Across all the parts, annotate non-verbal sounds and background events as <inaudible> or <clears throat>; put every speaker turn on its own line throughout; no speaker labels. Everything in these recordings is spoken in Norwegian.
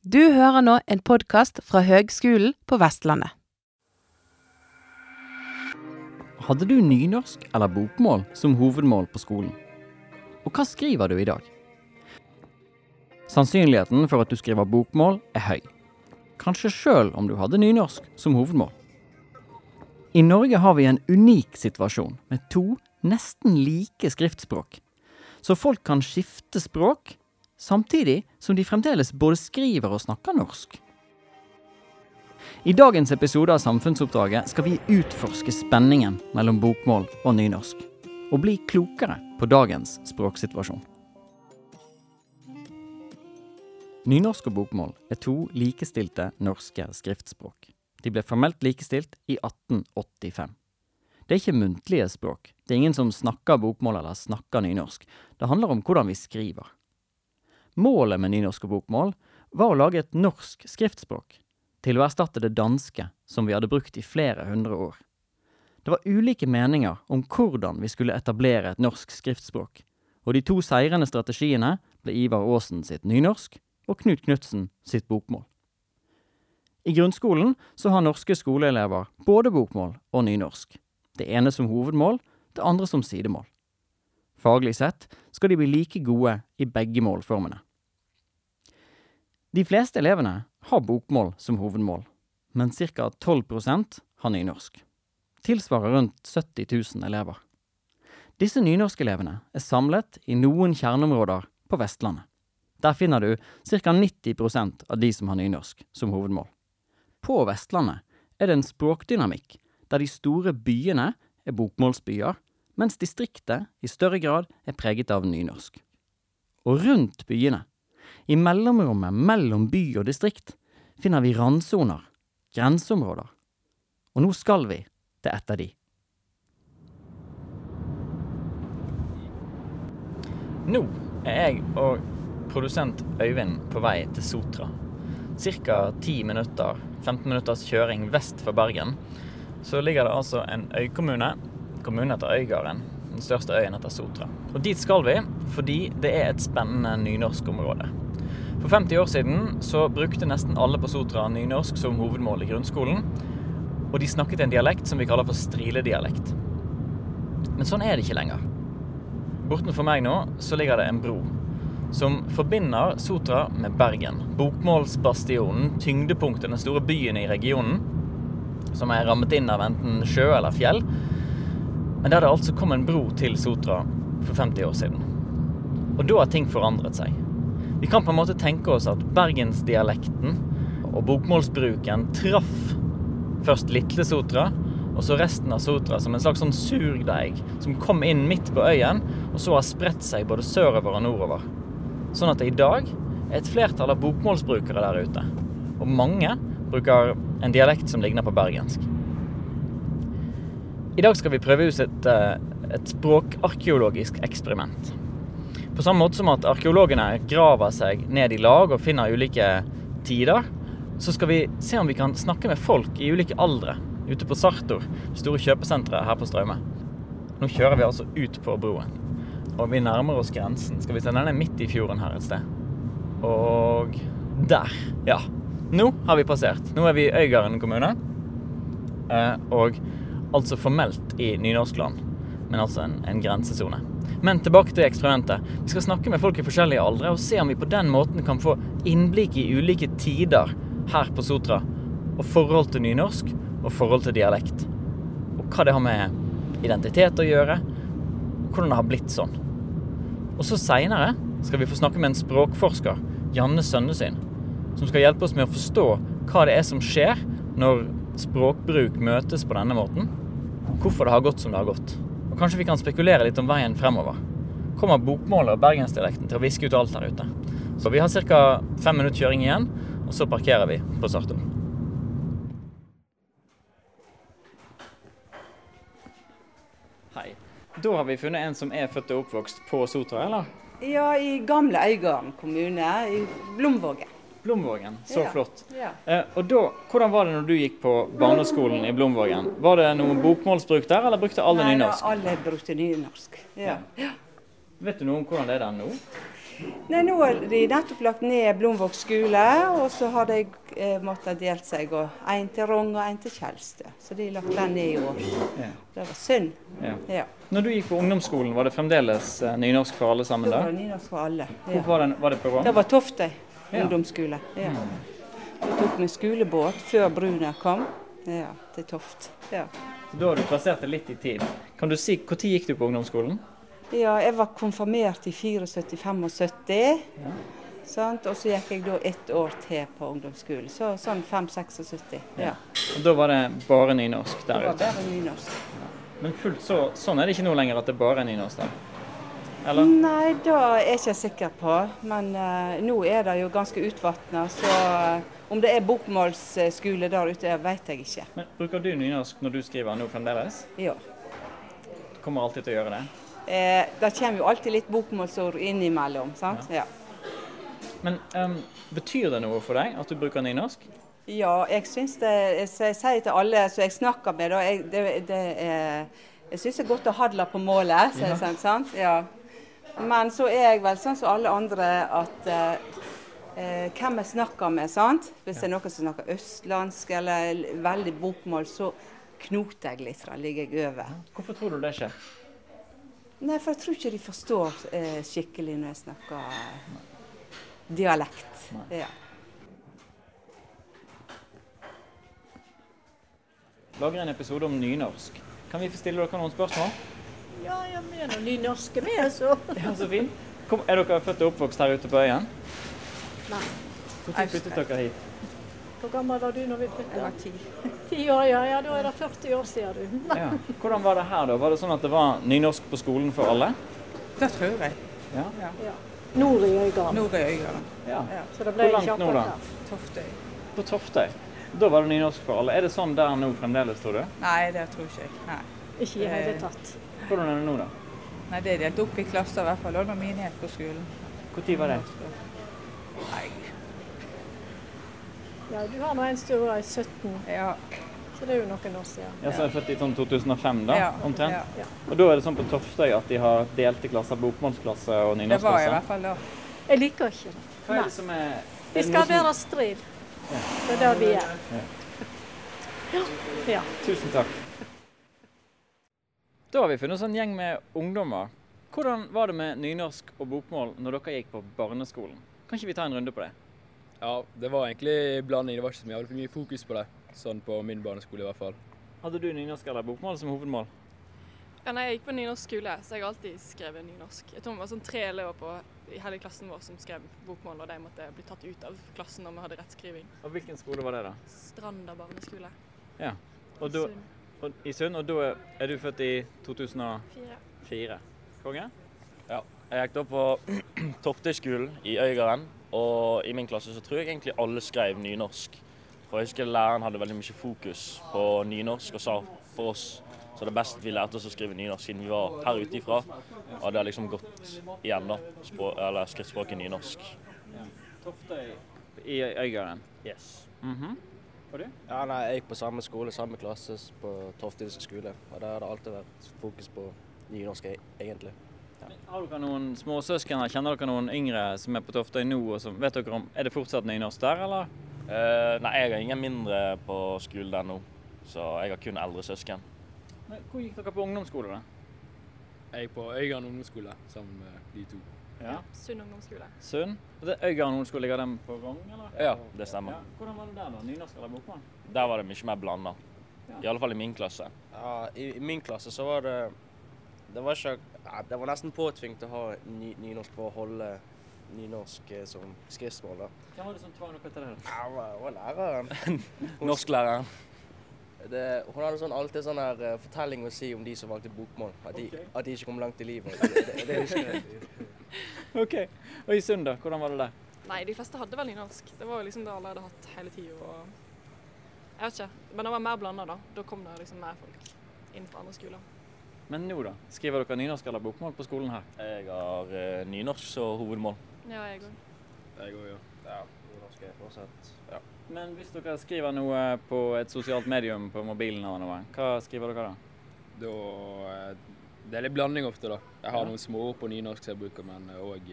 Du hører nå en podkast fra Høgskolen på Vestlandet.
Hadde du nynorsk eller bokmål som hovedmål på skolen? Og hva skriver du i dag? Sannsynligheten for at du skriver bokmål er høy. Kanskje sjøl om du hadde nynorsk som hovedmål. I Norge har vi en unik situasjon med to nesten like skriftspråk. Så folk kan skifte språk samtidig som de fremdeles både skriver og snakker norsk. I dagens episode av Samfunnsoppdraget skal vi utforske spenningen mellom bokmål og nynorsk, og bli klokere på dagens språksituasjon. Nynorsk og bokmål er to likestilte norske skriftspråk. De ble formelt likestilt i 1885. Det er ikke muntlige språk. Det er ingen som snakker bokmål eller snakker nynorsk. Det handler om hvordan vi skriver. Målet med nynorsk og bokmål var å lage et norsk skriftspråk, til å erstatte det danske som vi hadde brukt i flere hundre år. Det var ulike meninger om hvordan vi skulle etablere et norsk skriftspråk, og de to seirende strategiene ble Ivar Aasen sitt nynorsk og Knut Knutsen sitt bokmål. I grunnskolen så har norske skoleelever både bokmål og nynorsk. Det ene som hovedmål, det andre som sidemål. Faglig sett skal de bli like gode i begge målformene. De fleste elevene har bokmål som hovedmål, men ca. 12% har nynorsk. Tilsvarer rundt 70 000 elever. Disse nynorskelevene er samlet i noen kjerneområder på Vestlandet. Der finner du ca. 90% av de som har nynorsk som hovedmål. På Vestlandet er det en språkdynamikk der de store byene er bokmålsbyer, mens distriktet i større grad er preget av nynorsk. Og rundt byene i mellomrommet mellom by og distrikt finner vi randsoner, grenseområder. Og nå skal vi til et av de. Nå er jeg og produsent Øyvind på vei til Sotra. Ca. 10 minutter, 15 minutters kjøring vest for Bergen. Så ligger det altså en øykommune. Kommunen heter Øygarden. Den største øyen heter Sotra. Og dit skal vi fordi det er et spennende nynorskområde. For 50 år siden så brukte nesten alle på Sotra nynorsk som hovedmål i grunnskolen. Og de snakket en dialekt som vi kaller for striledialekt. Men sånn er det ikke lenger. Bortenfor meg nå så ligger det en bro som forbinder Sotra med Bergen. Bokmålsbastionen, tyngdepunktet, den store byen i regionen. Som er rammet inn av enten sjø eller fjell. Men der det altså kom en bro til Sotra for 50 år siden. Og da har ting forandret seg. Vi kan på en måte tenke oss at bergensdialekten og bokmålsbruken traff først Litle Sotra, og så resten av Sotra som en slags sånn surdeig som kom inn midt på øyen, og så har spredt seg både sørover og nordover. Sånn at det i dag er et flertall av bokmålsbrukere der ute. Og mange bruker en dialekt som ligner på bergensk. I dag skal vi prøve ut et, eh, et språkarkeologisk eksperiment. På samme måte som at arkeologene graver seg ned i lag og finner ulike tider, så skal vi se om vi kan snakke med folk i ulike aldre ute på Sartor, store kjøpesenteret her på Straume. Nå kjører vi altså ut på broen, og vi nærmer oss grensen. Skal vi se, Den er midt i fjorden her et sted. Og der. Ja. Nå har vi passert. Nå er vi i Øygarden kommune. Eh, og altså formelt i nynorskland, men altså en, en grensesone. Men tilbake til eksperimentet. Vi skal snakke med folk i forskjellige aldre og se om vi på den måten kan få innblikk i ulike tider her på Sotra. Og forhold til nynorsk og forhold til dialekt. Og hva det har med identitet å gjøre. Og hvordan det har blitt sånn. Og så seinere skal vi få snakke med en språkforsker, Janne Sønnesyn, som skal hjelpe oss med å forstå hva det er som skjer når språkbruk møtes på denne måten. Hvorfor det har gått som det har gått. Og kanskje vi kan spekulere litt om veien fremover. Kommer bokmålet og bergensdialekten til å viske ut alt her ute? Så vi har ca. fem minutter kjøring igjen, og så parkerer vi på Sartor. Hei. Da har vi funnet en som er født og oppvokst på Sotra, eller?
Ja, i gamle Øygarden kommune, i Blomvågen.
Blomvågen, så
Ja.
flott.
Ja.
Eh, og da, Hvordan var det når du gikk på barneskolen i Blomvågen? Var det noe bokmålsbruk der, eller brukte alle
Nei,
nynorsk?
Nei, Alle brukte nynorsk. Ja.
Vet du noe om hvordan det er der nå?
Nei, Nå har de nettopp lagt ned Blomvåg skole, og så har de eh, måttet delt seg. og En til Rong og en til Kjelstø. Så de lagt den ned i år.
Ja.
Det var synd.
Ja.
Ja.
Når du gikk på ungdomsskolen, var det fremdeles eh, nynorsk for alle sammen
Da
Det
var nynorsk for alle.
Hvor var det, var det på gang?
Det var Toftøy
Ja.
Ungdomsskole. Ja. Da tok vi skolebåt før bruna kom ja, til Toft. Ja.
Da har du plassert det litt i tid. Kan du si, Når gikk du på ungdomsskolen?
ja, jeg var konfirmert i 74-75. Ja. Og så gikk jeg da ett år til på ungdomsskolen. Så sånn 5-76. Ja.
Og Da var det bare nynorsk
Det
der
var
ute.
bare nynorsk.
Men fullt så, sånn er det ikke nå lenger, at det bare er nynorsk der? Eller?
Nei, det er jeg ikke sikker på. Men uh, nå er det jo ganske utvatna, så uh, om det er bokmålsskole der ute, vet jeg ikke.
Men Bruker du nynorsk når du skriver nå fremdeles?
Ja.
Du kommer alltid til å gjøre det?
Eh, det kommer jo alltid litt bokmålsord innimellom, sant? Ja.
Men um, betyr det noe for deg at du bruker nynorsk?
Ja, jeg syns det Jeg sier- til alle som jeg snakker med, da jeg, det, det er, Jeg syns det er godt å hadle på målet, jeg sånn, sant? Ja. Men så er jeg vel sånn som alle andre at eh, eh, hvem jeg snakker med, sant? Hvis det er noen som snakker østlandsk eller veldig bokmål, så knoter jeg litt, da ligger jeg over.
Hvorfor tror du det skjer?
Nei, for jeg tror ikke de forstår eh, skikkelig når jeg snakker eh, dialekt. Ja.
Lager en episode om nynorsk. Kan vi få stille dere noen spørsmål?
Ja, jeg mener nynorske med, så. <laughs>
Ja, så fint. Kom, er dere født og oppvokst her ute på øya?
Nei.
Når flyttet dere hit?
Hvor gammel var du når vi
Jeg var ti. <laughs>
Ti år, ja. ja. Da er det 40 år siden, du. <laughs>
Ja. Hvordan var det her, da? Var det sånn at det var nynorsk på skolen for alle?
Det tror jeg.
Ja.
Ja. Nord i Øygarden.
Nord i Øygarden.
ja.
Så det ble
Hvor langt nå, da?
Toftøy.
På Toftøy. Da var det nynorsk for alle. Er det sånn der nå fremdeles, tror du?
Nei, det tror ikke jeg. Nei.
Ikke i hele tatt.
Hvordan er det nå, da?
Nei, Det er delt opp i klasser, i hvert fall. Og det var menighet på skolen.
Når var det?
Nei.
Ja, du har nå en som var i 17,
Ja.
så det er jo noen år siden.
Ja, så er jeg født i sånn 2005, da,
ja.
omtrent.
Ja.
Og da er det sånn på Toftøy at de har delte klasser, bokmålsklasse og
Det var i hvert fall da.
Jeg liker ikke det.
Hva er det som er
Vi
er det
skal være strid. Det er det vi er. Ja. ja.
Tusen takk. Da har vi funnet oss en gjeng med ungdommer. Hvordan var det med nynorsk og bokmål når dere gikk på barneskolen? Kan ikke vi ta en runde på det?
Ja, det var egentlig blanding. Det var ikke så mye, mye fokus på det. Sånn på min barneskole i hvert fall.
Hadde du nynorsk eller bokmål som hovedmål?
Ja, nei, jeg gikk på nynorsk skole, så jeg har alltid skrevet nynorsk. Jeg tror det var sånn tre elever på, i hele klassen vår som skrev bokmål, og de måtte bli tatt ut av klassen når vi hadde rettskriving.
Og hvilken skole var det, da?
Stranda barneskole.
Ja. Og, da, I Sund. Og da er- du født i 2004? Konge?
Ja. Jeg gikk da på <clears throat> Toftøyskolen i Øygarden, og i min klasse så tror jeg egentlig alle skrev nynorsk. For jeg husker læreren hadde veldig mye fokus på nynorsk og sa for oss så det er best at vi lærte oss å skrive nynorsk siden vi var her ute ifra. Og det har liksom gått igjen, da. Språk, eller skriftspråket nynorsk.
Toftøy i Øygarden.
Yes.
Mhm.
Ja, nei, Jeg gikk på samme skole, samme klasse på Toftidisk skole. Og der har det alltid vært fokus på nynorsk, e- egentlig.
Har dere noen småsøsken? Kjenner dere noen yngre som er på Toftøy nå? Og som, vet dere om, Er det fortsatt nynorsk der, eller?
Uh, nei, jeg har ingen mindre på skolen der nå, så jeg har kun eldre søsken.
Men hvor gikk dere på ungdomsskole, da?
Jeg gikk på Øygarden ungdomsskole sammen med de to.
Ja.
Sund ungdomsskole.
Sund? Det Øygarden ungdomsskole, ligger den på Vang? eller?
Ja, det stemmer.
Ja. Hvordan var det der, da? Nynorsk eller bokmål?
Der var det mye mer blanda. I alle fall i min klasse.
Ja, i, I min klasse så var det Det var ikke ja, Det var nesten påtvingt å ha ny, nynorsk for å holde nynorsk eh, som skriftmål. da.
Hvem var det som tvang dere til det?
Ja, det var, det var læreren. <laughs>
Norsklæreren.
Det, hun hadde sånn, alltid sånn her uh, fortelling å si om de som valgte bokmål. At de, at de ikke kom langt i livet. <laughs> Det, det, jeg.
OK. Og i Sund, da? Hvordan var det der?
Nei, de fleste hadde vel nynorsk. Det var jo liksom det alle hadde hatt hele tida. Og... Jeg vet ikke. Men det var mer blanda, da. Da kom det liksom mer folk inn fra andre skoler.
Men nå, da? Skriver dere nynorsk eller bokmål på skolen her?
Jeg har uh, nynorsk som hovedmål.
Ja, jeg òg.
Jeg òg, ja.
Ja, nynorsk er fortsatt ja.
Men hvis dere skriver noe på et sosialt medium på mobilen eller noe, hva skriver dere da?
Da, eh, det er litt blanding ofte, da. Jeg har
Ja.
noen småord på nynorsk som jeg bruker, men òg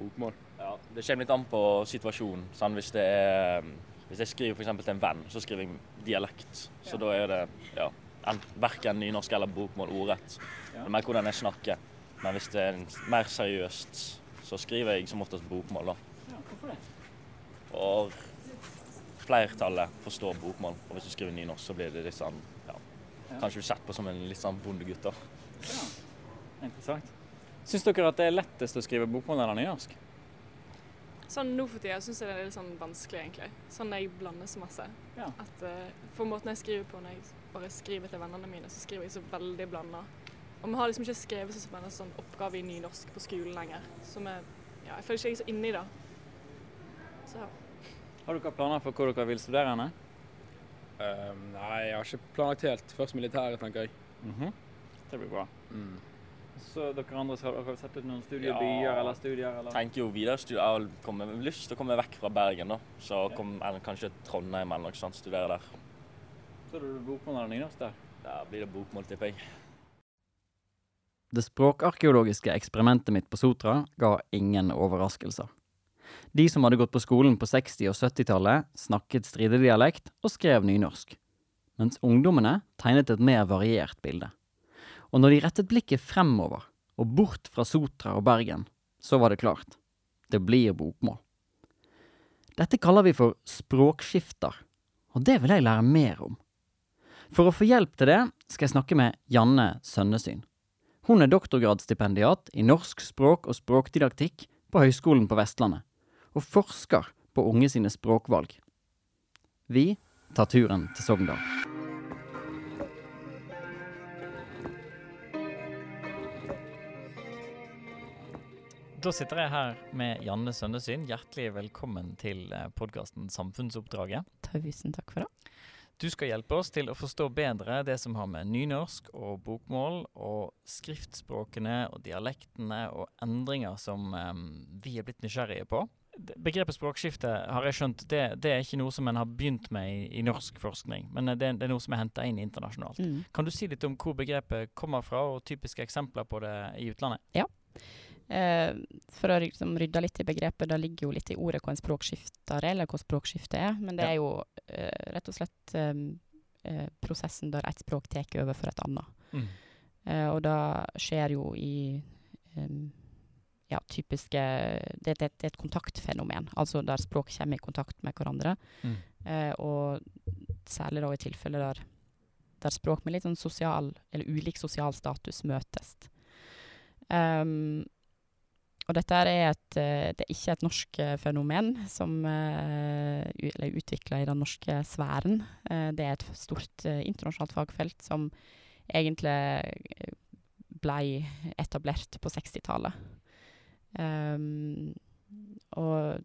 bokmål.
Ja, Det kommer litt an på situasjonen. Sant? Hvis, det er, hvis jeg skriver for eksempel til en venn, så skriver jeg dialekt. Så da er det ja, en- verken nynorsk eller bokmål ordrett. Det er mer hvordan jeg snakker. Men hvis det er mer seriøst, så skriver jeg som oftest bokmål, da.
Ja, hvorfor det?
Og flertallet forstår bokmål. Og hvis du skriver nynorsk, så blir det litt sånn ja, Kanskje du sett på som en litt sånn bondegutt, da.
Interessant. Syns dere at det er lettest å skrive bokmål eller nynorsk?
Sånn nå for tida syns jeg det er litt sånn vanskelig, egentlig. Sånn når jeg blander så masse.
Ja.
At uh, For måten jeg skriver på når jeg bare skriver til vennene mine, så skriver jeg så veldig blanda. Og vi har liksom ikke skrevet så en sånn oppgave i nynorsk på skolen lenger. Så vi, Ja, jeg føler ikke jeg er så inni i det. Så ja.
Har dere planer for hvor dere vil studere henne?
Ehm, nei, jeg har ikke planlagt helt. Først militæret, tenker jeg.
Mhm. Det blir bra.
Mm.
Så dere andre skal dere sett ut noen studiebyer
Ja.
eller studier? Eller?
tenker jo videre studier. Jeg har lyst til å komme vekk fra Bergen, da. Så kom, eller kanskje Trondheim eller noe sånt. Studere der.
Så er det bokmål eller nynorsk der?
Da blir det bokmål, tipper jeg.
Det språkarkeologiske eksperimentet mitt på Sotra ga ingen overraskelser. De som hadde gått på skolen på 60- og 70-tallet, snakket stridedialekt og skrev nynorsk. Mens ungdommene tegnet et mer variert bilde. Og når de rettet blikket fremover, og bort fra Sotra og Bergen, så var det klart. Det blir bokmål. Dette kaller vi for språkskifter, og det vil jeg lære mer om. For å få hjelp til det skal jeg snakke med Janne Sønnesyn. Hun er doktorgradsstipendiat i norsk språk og språkdidaktikk på Høgskolen på Vestlandet, og forsker på unge sine språkvalg. Vi tar turen til Sogndal.
Da sitter jeg her med Janne Sønnesyn. Hjertelig velkommen til podkasten Samfunnsoppdraget.
Tusen takk for det.
Du skal hjelpe oss til å forstå bedre det som har med nynorsk og bokmål og skriftspråkene og dialektene og endringer som um, vi er blitt nysgjerrige på. Begrepet språkskifte har jeg skjønt, det, det er ikke noe som en har begynt med i, i norsk forskning, men det, det er noe som er henta inn internasjonalt.
Mm.
Kan du si litt om hvor begrepet kommer fra, og typiske eksempler på det i utlandet?
Ja. Eh, for å liksom rydde litt i begrepet, det ligger jo litt i ordet hva en språkskifter er, eller hva språkskifte er. Men det
Ja.
er jo eh, rett og slett eh, eh, prosessen der ett språk tar over for et annet.
Mm.
Eh, og det skjer jo i ja, typiske det, det, det er et kontaktfenomen, altså der språk kommer i kontakt med hverandre.
Mm.
Eh, og særlig da i tilfeller der, der språk med litt sånn sosial, eller ulik sosial status møtes. Um, og dette er et eh, Det er ikke et norsk eh, fenomen som uh, er utvikla i den norske sfæren. Eh, det er et stort eh, internasjonalt fagfelt som egentlig eh, blei etablert på 60-tallet. Um, og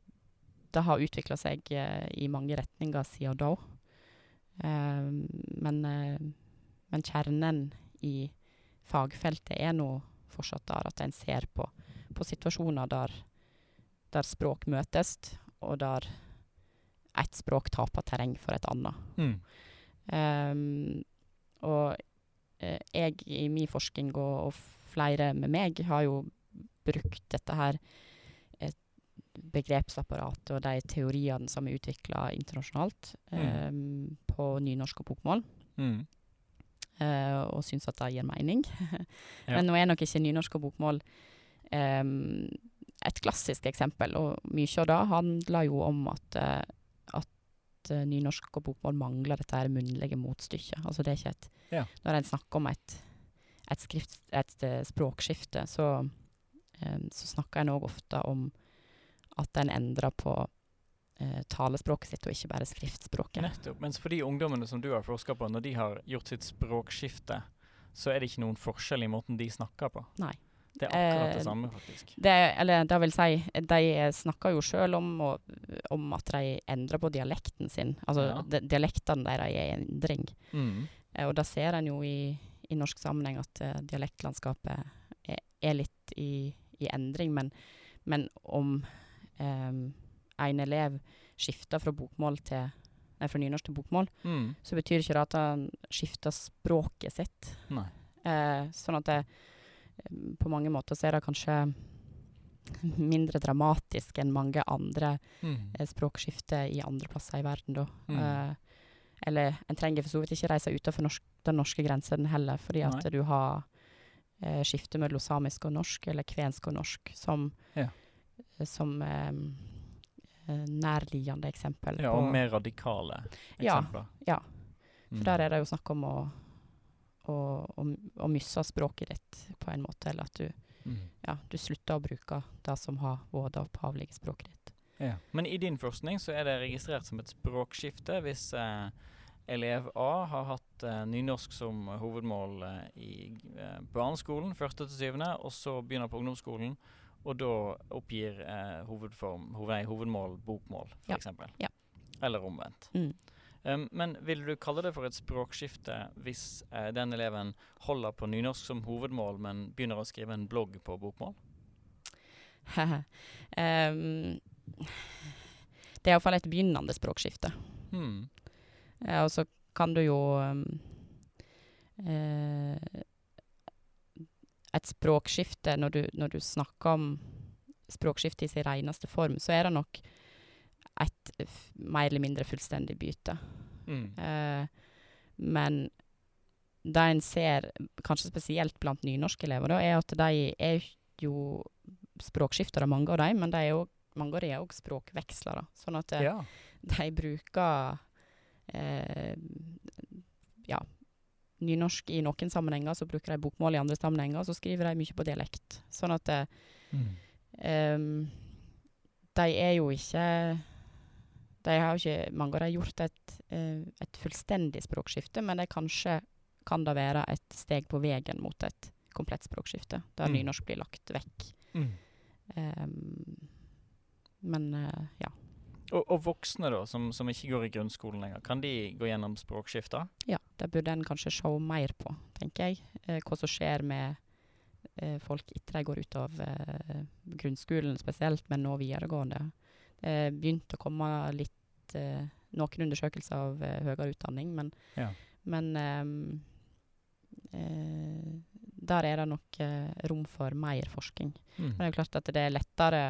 det har utvikla seg eh, i mange retninger siden da. Um, men, eh, men kjernen i fagfeltet er nå fortsatt der at en ser på, på situasjoner der, der språk møtes, og der ett språk taper terreng for et annet.
Mm.
Um, og eh, jeg i min forskning, og, og flere med meg, har jo brukt dette her eh, begrepsapparatet og de teoriene som er utvikla internasjonalt em, på nynorsk og bokmål.
Mm.
Uh, og syns at det gir mening. <laughs>
Ja.
Men nå er nok ikke nynorsk og bokmål um, et klassisk eksempel, og mye av det handler jo om at, uh, at nynorsk og bokmål mangler dette her munnlige motstykket. Altså det er ikke et
Ja.
Når en snakker om et, et, skrift, et et språkskifte, så, så snakker en òg ofte om at en endrer på eh, talespråket sitt, og ikke bare skriftspråket.
Nettopp. Mens for de ungdommene som du har forska på, når de har gjort sitt språkskifte, så er det ikke noen forskjell i måten de snakker på.
Nei.
Det er akkurat
Eh,
det samme, faktisk.
Det, eller det vil si, de snakker jo sjøl om, og, om at de endrer på dialekten sin. Altså
Ja.
de, dialektene deres er i endring.
Mm.
Eh, og da ser en jo i, i norsk sammenheng at uh, dialektlandskapet er, er litt i, i endring. Men, men om um, en elev skifter fra bokmål til Nei, fra nynorsk til bokmål,
Mm.
så betyr ikke det at han skifter språket sitt. Eh, sånn at det, eh, på mange måter så er det kanskje <laughs> mindre dramatisk enn mange andre
Mm.
eh, språkskifter i andre plasser i verden, da.
Mm.
Eh, eller en trenger for så vidt ikke reise utenfor norsk, den norske grensen heller, fordi at
Nei.
du har eh, skifte mellom samisk og norsk, eller kvensk og norsk, som,
Ja.
eh, som eh, eh, nærliggende eksempel.
Ja,
på-
og mer radikale eksempler.
ja.
ja.
For der er det jo snakk om å, å, å, å miste språket ditt på en måte, eller at du,
Mm.
ja, du slutter å bruke det som har vært det opphavlige språket ditt.
Ja. Men i din forskning så er det registrert som et språkskifte hvis eh, elev A har hatt eh, nynorsk som hovedmål eh, i eh, barneskolen, første til syvende, og så begynner på ungdomsskolen, og da oppgir eh, hovedform, hoved, hovedmål bokmål,
Ja.
f.eks.
Ja.
Eller omvendt.
Mm.
Um, men vil du kalle det for et språkskifte hvis eh, den eleven holder på nynorsk som hovedmål, men begynner å skrive en blogg på bokmål? <laughs>
um, det er iallfall et begynnende språkskifte.
Hmm.
Uh, og så kan du jo um, eh, Et språkskifte, når du, når du snakker om språkskifte i sin reneste form, så er det nok et mer eller mindre fullstendig bytte.
Mm.
Uh, men det en ser, kanskje spesielt blant nynorskelever, da, er at de er jo språkskiftere, mange av dem, men de er jo, mange av dem er òg språkvekslere. Sånn at eh,
Ja.
de bruker ja, nynorsk i noen sammenhenger, så bruker de bokmål i andre sammenhenger, og så skriver de mye på dialekt. Sånn at eh,
Mm.
em, de er jo ikke De har jo ikke mange av dem gjort et, eh, et fullstendig språkskifte, men det kanskje kan det være et steg på veien mot et komplett språkskifte, der
Mm.
nynorsk blir lagt vekk.
Mm.
Um, men eh, ja.
Og, og voksne, da, som, som ikke går i grunnskolen lenger, kan de gå gjennom språkskifter?
Ja, det burde en kanskje se mer på, tenker jeg. Eh, hva som skjer med eh, folk etter de går ut av eh, grunnskolen spesielt, men nå videregående. Det begynte å komme litt eh, noen undersøkelser av eh, høyere utdanning, men,
Ja.
men ehm, eh, der er det nok rom for mer forskning.
Mm.
Men det er jo klart at det er lettere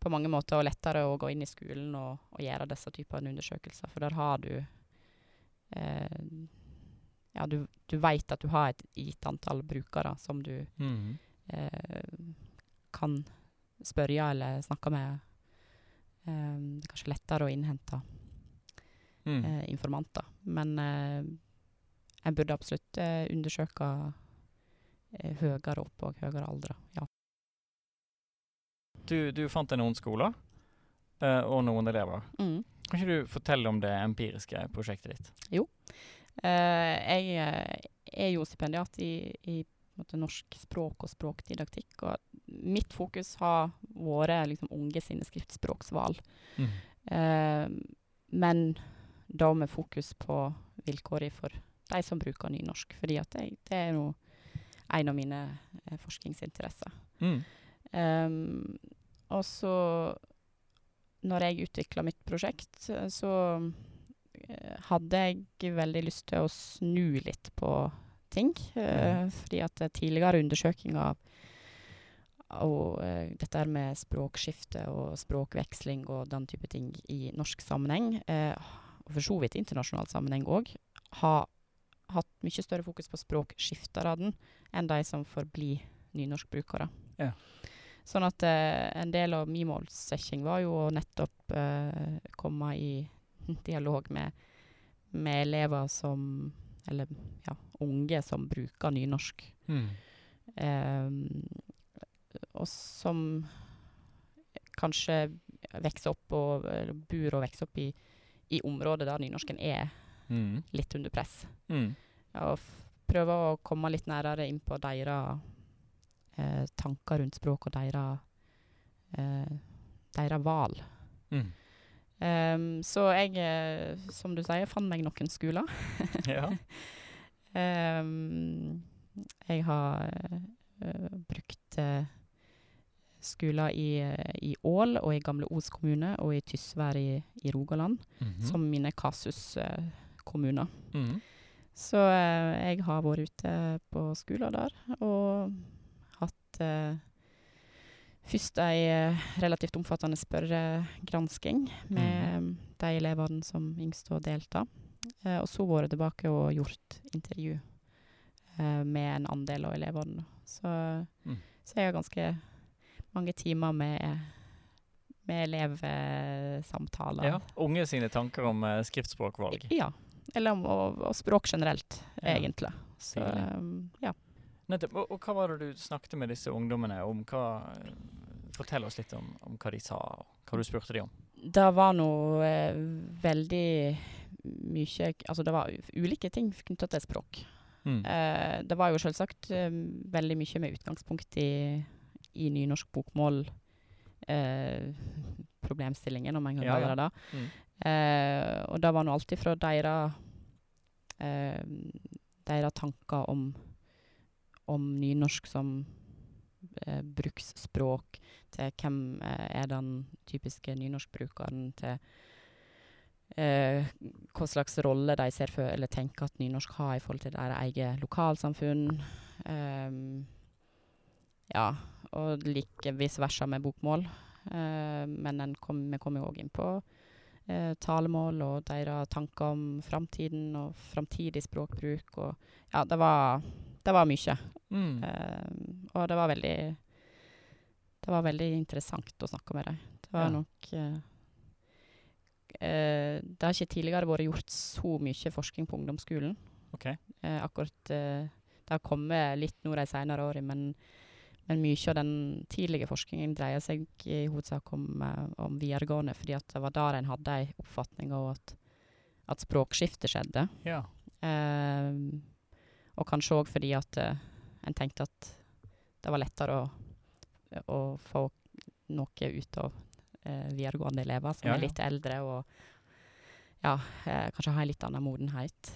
på mange måter og lettere å gå inn i skolen og, og gjøre disse typer undersøkelser, for der har du eh, Ja, du, du veit at du har et gitt antall brukere som du
Mhm.
eh, kan spørre eller snakke med. Eh, det er kanskje lettere å innhente
Mm.
eh, informanter. Men eh, en burde absolutt eh, undersøke høyere opp og høyere aldre. Ja.
Du, du fant noen skoler uh, og noen elever.
Mm.
Kan ikke du fortelle om det empiriske prosjektet ditt?
Jo. Uh, jeg eh, er jo stipendiat i, i norsk språk og språkdidaktikk, og mitt fokus har vært liksom, unge sine skriftspråksvalg.
Mm.
Uh, men da med fokus på vilkårene for de som bruker nynorsk, fordi det, det er jo en av mine eh, forskningsinteresser.
Mm.
Ehm, og så, når jeg utvikla mitt prosjekt, så eh, hadde jeg veldig lyst til å snu litt på ting. eh, Fordi at tidligere undersøkelser av og eh, dette med språkskifte og språkveksling og den type ting i norsk sammenheng, uh, og for så vidt internasjonal sammenheng òg, har hatt mye større fokus på språkskifterne enn de som forblir nynorskbrukere.
Ja.
Sånn at eh, en del av min målsetting var jo å nettopp eh, komme i <laughs> dialog med, med elever som Eller ja, unge som bruker nynorsk.
Mm.
Eh, og som kanskje vokser opp og bor og vokser opp i, i områder der nynorsken er
Mm.
litt under press.
Mm.
Og prøve å komme litt nærere inn på deres eh, tanker rundt språk og deres eh, valg.
Mm.
Um, så jeg, eh, som du sier, fant meg noen skoler. <laughs>
Ja.
um, jeg har uh, brukt uh, skoler i, eh, i Ål og i Gamle Os kommune og i Tysvær i, i Rogaland
Mhm.
som mine kasuskommuner.
Mhm.
Så eh, jeg har vært ute på skoler der og eh, først ei eh, relativt omfattende spørregransking med de elevene som yngste har delta. Eh, og så vært tilbake og gjort intervju med en andel av elevene. Så,
Mm.
så jeg har ganske mange timer med, med elevsamtaler.
Ja. Unge sine tanker om uh, skriftspråkvalg.
Ja. Eller om og, og språk generelt,
Ja.
egentlig. Så um, ja.
Nettopp. Og, og hva var det du snakket med disse ungdommene om? Hva, fortell oss litt om, om hva de sa, og hva du spurte de om.
Det var noe eh, veldig mye Altså, det var ulike ting knytta til språk.
Mm.
Eh, det var jo selvsagt eh, veldig mye med utgangspunkt i, i nynorsk bokmål. Eh, problemstillingen, om en kan
Ja,
kalle det det.
Mm.
Eh, og det var nå alltid fra deres eh, deres tanker om, om nynorsk som eh, bruksspråk, til hvem eh, er den typiske nynorskbrukeren, til eh, hva slags rolle de ser for, eller tenker at nynorsk har i forhold til deres eget lokalsamfunn. Um, ja, og like vice versa med bokmål. Uh, men en kom, vi kom jo òg inn på uh, talemål og deres tanker om framtiden og framtidig språkbruk. Og ja, det var, det var mye.
Mm.
Uh, og det var veldig Det var veldig interessant å snakke med dem. Det var
Ja.
nok uh, uh, Det har ikke tidligere vært gjort så mye forskning på ungdomsskolen. Okay. Akkurat Det har kommet litt nå de senere årene, men, men mye av den tidlige forskningen dreier seg i hovedsak om, om videregående, fordi at det var der en hadde en oppfatning av at, at språkskiftet skjedde.
Ja.
Eh, og kanskje òg fordi at eh, en tenkte at det var lettere å, å få noe ut av eh, videregående elever som
Ja,
er litt eldre og ja, eh, kanskje har en litt annen modenhet.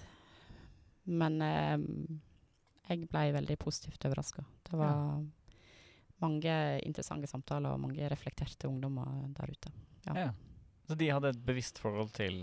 Men jeg ble veldig positivt overraska. Det var mange interessante samtaler og mange reflekterte ungdommer der ute. Ja.
Ja. Så de hadde et bevisst forhold til,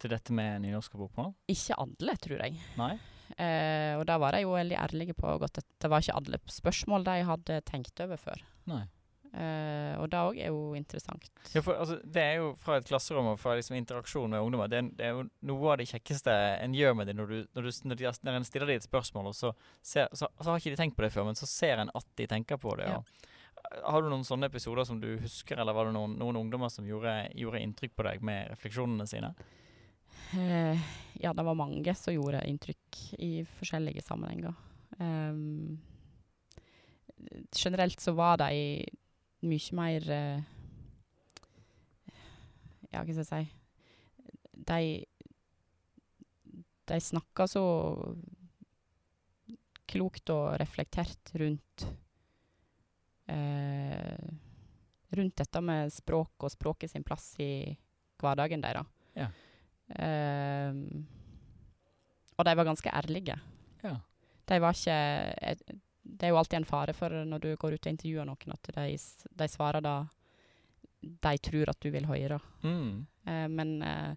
til dette med nynorsk og bokmål?
Ikke alle, tror jeg.
Nei?
Eh, og da var de jo veldig ærlige på at det- det var ikke alle spørsmål de hadde tenkt over før.
Nei.
Eh, og det òg er jo interessant.
Ja, for altså, Det er jo fra et klasserom og fra liksom interaksjon med ungdommer. Det er, det er jo noe av det kjekkeste en gjør med det når, du, når, du, når, de, når en stiller dem et spørsmål, og så, ser, så, så har ikke de tenkt på det før, men så ser en at de tenker på det.
Ja.
Har du noen sånne episoder som du husker, eller var det noen, noen ungdommer som gjorde, gjorde inntrykk på deg med refleksjonene sine?
Eh, ja, det var mange som gjorde inntrykk i forskjellige sammenhenger. Um, generelt så var de mye mer uh, Ja, hva skal jeg si De De snakka så klokt og reflektert rundt uh, Rundt dette med språk og språket sin plass i hverdagen deres.
Ja.
Ehm, og de var ganske ærlige.
Ja.
De var ikke Det er jo alltid en fare for når du går ut og intervjuer noen, at de, de svarer da de tror at du vil høre.
Mm.
Uh, men uh,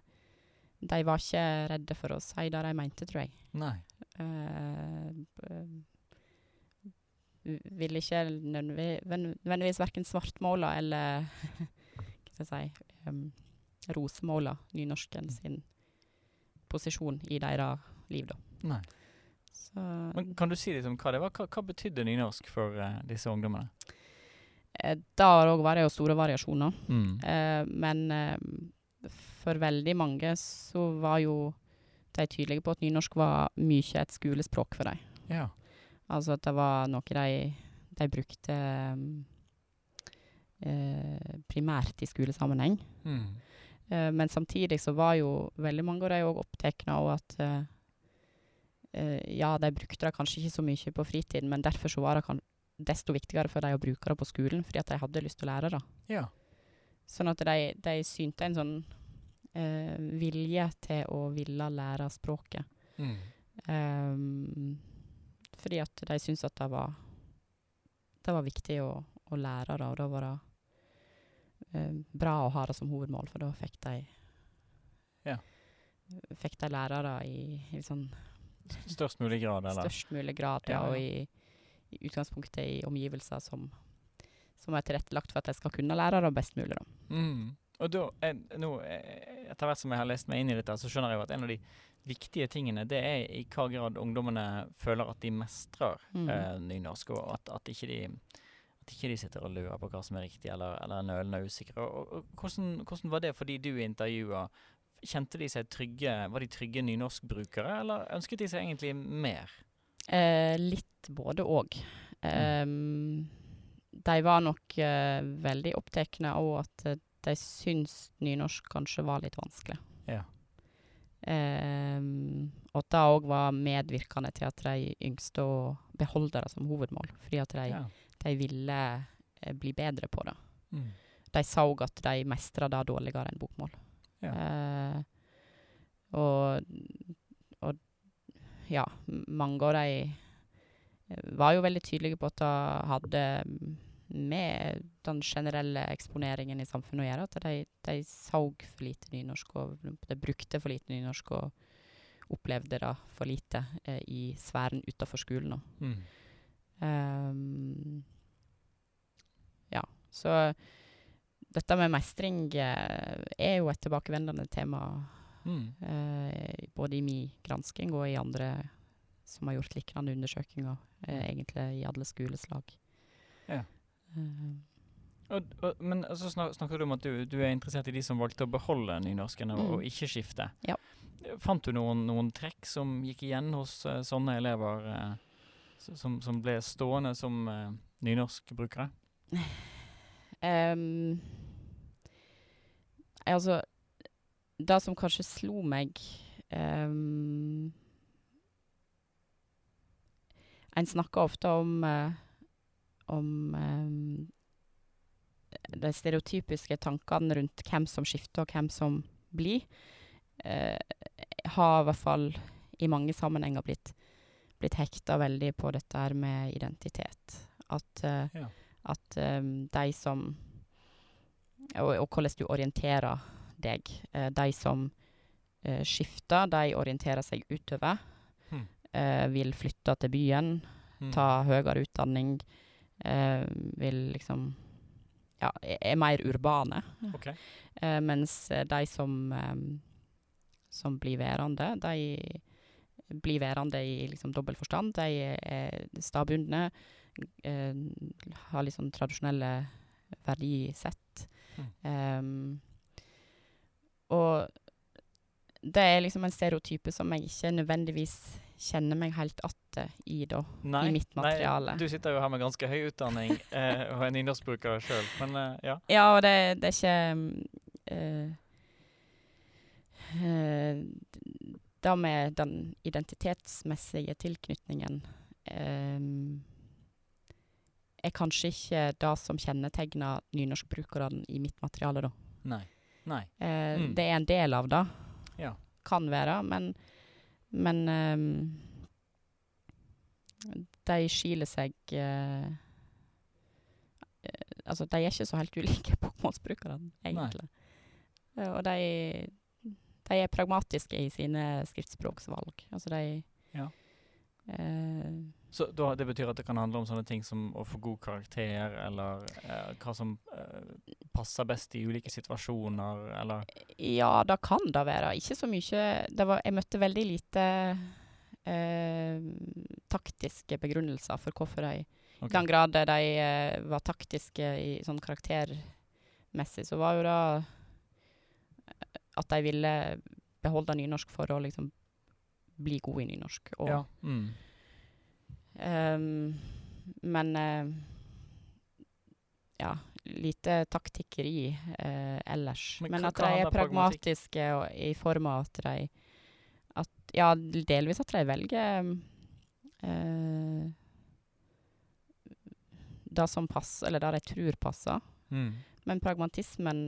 de var ikke redde for å si det de mente, tror jeg.
Nei.
Uh, ville ikke nødvendigvis verken svartmåle eller <laughs> hva skal jeg si um, rosemåle nynorsken sin posisjon i deres liv, da.
Nei.
Så
Men kan du si litt om hva det var? Hva, hva betydde nynorsk for uh, disse ungdommene?
eh, Der òg var det jo store variasjoner.
Mm.
Eh, men eh, for veldig mange så var jo de tydelige på at nynorsk var mye et skolespråk for dem.
Ja.
Altså at det var noe de, de brukte eh, primært i skolesammenheng.
Mm.
Eh, men samtidig så var jo veldig mange av de òg opptatt av at uh, uh, ja, de brukte det kanskje ikke så mye på fritiden, men derfor så var det kan desto viktigere for dem å bruke det på skolen, fordi at de hadde lyst til å lære det.
Ja.
Sånn at de, de synte en sånn vilje til å ville lære språket.
Mm.
Um, fordi at de syntes at det var, det var viktig å, å lære det, og da var det bra å ha det som hovedmål, for da fikk de
Ja.
Fikk de lærere i, i sånn
Størst mulig grad, eller?
størst mulig grad,
Ja,
ja, og i, i utgangspunktet i omgivelser som, som er tilrettelagt for at de skal kunne lære det best mulig. Da.
Mm. Og da, jeg, nå, eh, etter hvert som jeg har lest meg inn i dette, så skjønner jeg jo at en av de viktige tingene, det er i hva grad ungdommene føler at de mestrer
Mm.
eh, nynorsk, og at, at, ikke de, at ikke de sitter og lurer på hva som er riktig, eller, eller er nølende og usikre. Og, og, hvordan, hvordan var det for de du intervjua? Kjente de seg trygge, var de trygge nynorskbrukere, eller ønsket de seg egentlig mer?
Eh, litt både òg. Um, de var nok uh, veldig opptatt av at eh, de syns nynorsk kanskje var litt vanskelig.
Ja.
Um, og at det òg var medvirkende til at de yngste å beholde det som hovedmål. Fordi at de,
Ja.
De ville eh, bli bedre på det.
Mm.
De så at de mestra det dårligere enn bokmål.
Ja.
Eh, og, og ja, mange av de eh, var jo veldig tydelige på at det hadde med den generelle eksponeringen i samfunnet å gjøre. At de, de så for lite nynorsk, og de brukte for lite nynorsk, og opplevde det for lite eh, i sfæren utenfor skolen. da.
Mm.
Um, så dette med mestring eh, er jo et tilbakevendende tema
Mm.
eh, både i min gransking og i andre som har gjort lignende undersøkelser, eh, egentlig i alle skoleslag.
Ja.
Uh,
Og, og, men så snak, snakker du om at du, du er interessert i de som valgte å beholde nynorsken
Mm.
og ikke skifte.
Ja.
Fant du noen, noen trekk som gikk igjen hos uh, sånne elever uh, som, som ble stående som uh, <laughs>
Ehm, altså Det som kanskje slo meg um, En snakker ofte om eh, om um, de stereotypiske tankene rundt hvem som skifter og hvem som blir. Uh, har i hvert fall i mange sammenhenger blitt, blitt hekta veldig på dette med identitet. At uh,
Ja.
At um, de som og, og hvordan du orienterer deg. Eh, de som eh, skifter, de orienterer seg utover.
Hmm.
eh, vil flytte til byen,
Hmm.
ta høyere utdanning. eh, vil liksom Ja, er, er mer urbane.
Ok.
Eh, mens de som em, som blir værende, de blir værende i liksom dobbel forstand. De er stabundne, eh, har litt sånn tradisjonelle verdisett. Em, og det er liksom en stereotype som jeg ikke nødvendigvis kjenner meg helt igjen i, da, i mitt materiale.
Nei, du sitter jo her med ganske høy utdanning <laughs> eh, og er nynorskbruker sjøl, men eh, ja.
Ja, og det, det er ikke mm, eh, eh, Det med den identitetsmessige tilknytningen eh, er kanskje ikke det som kjennetegner nynorskbrukerne i mitt materiale, da.
Nei. Nei.
Eh,
Mm.
Det er en del av det.
Ja.
Kan være, men Men um, de skiller seg uh, Altså, de er ikke så helt ulike <laughs> bokmålsbrukerne, egentlig. Eh, Og de, de er pragmatiske i sine skriftspråksvalg. Altså, de
Ja.
eh,
Så da, det betyr at det kan handle om sånne ting som å få god karakter, eller eh, hva som eh, passer best i ulike situasjoner, eller
Ja, det kan det være. Ikke så mye det var, Jeg møtte veldig lite eh, taktiske begrunnelser for hvorfor de
okay.
I den grad de eh, var taktiske i sånn karaktermessig, så var jo det eh, at de ville beholde nynorsk for å liksom bli god i nynorsk. Og,
Ja. Mm.
Ehm, men eh, ja, lite taktikkeri eh, ellers.
Men
Men, at de er pragmatiske og, i form av at de at, Ja, delvis at de velger uh, det som passer, eller det de tror passer.
Mm.
Men pragmatismen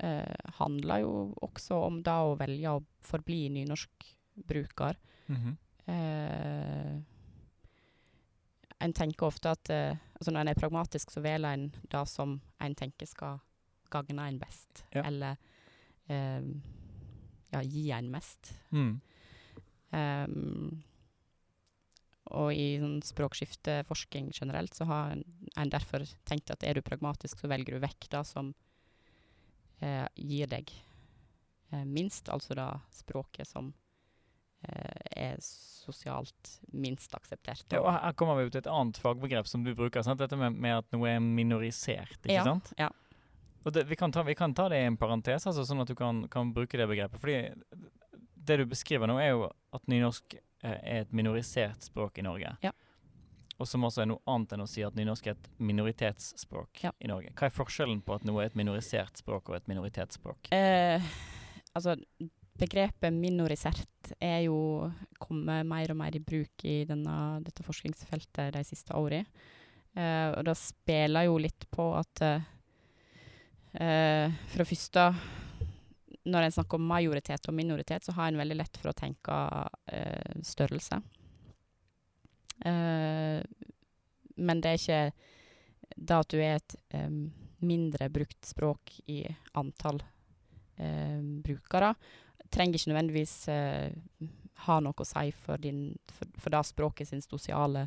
eh, handler jo også om det å velge å forbli nynorskbruker.
Mhm.
Eh, en tenker ofte at eh, altså når en er pragmatisk, så velger en det som en tenker skal gagne en best.
Ja.
Eller eh, ja, gi en mest.
Mm.
Um, og i sånn språkskifteforsking generelt, så har en, derfor tenkt at er du pragmatisk, så velger du vekk det som eh, gir deg eh, minst, altså da språket som eh, er sosialt minst akseptert.
Ja, og her kommer vi ut til et annet fagbegrep som du bruker. Sant? Dette med, med at noe er minorisert, ikke
Ja,
sant?
ja.
Det, vi, kan ta, vi kan ta det i en parentes, altså, sånn at du kan, kan bruke det begrepet. Fordi det du beskriver nå, er jo at nynorsk eh, er et minorisert språk i Norge.
Ja.
Og som også er noe annet enn å si at nynorsk er et minoritetsspråk
Ja.
i Norge. Hva er forskjellen på at noe er et minorisert språk og et minoritetsspråk?
Eh, altså, begrepet minorisert er jo kommet mer og mer i bruk i denne, dette forskningsfeltet de siste årene. Uh, og det spiller jo litt på at eh, For det første, når en snakker om majoritet og minoritet, så har en veldig lett for å tenke uh, størrelse. Men det er ikke det at du er et um, mindre brukt språk i antall brukere, trenger ikke nødvendigvis uh, ha noe å si for, din, for, for det språket sin sosiale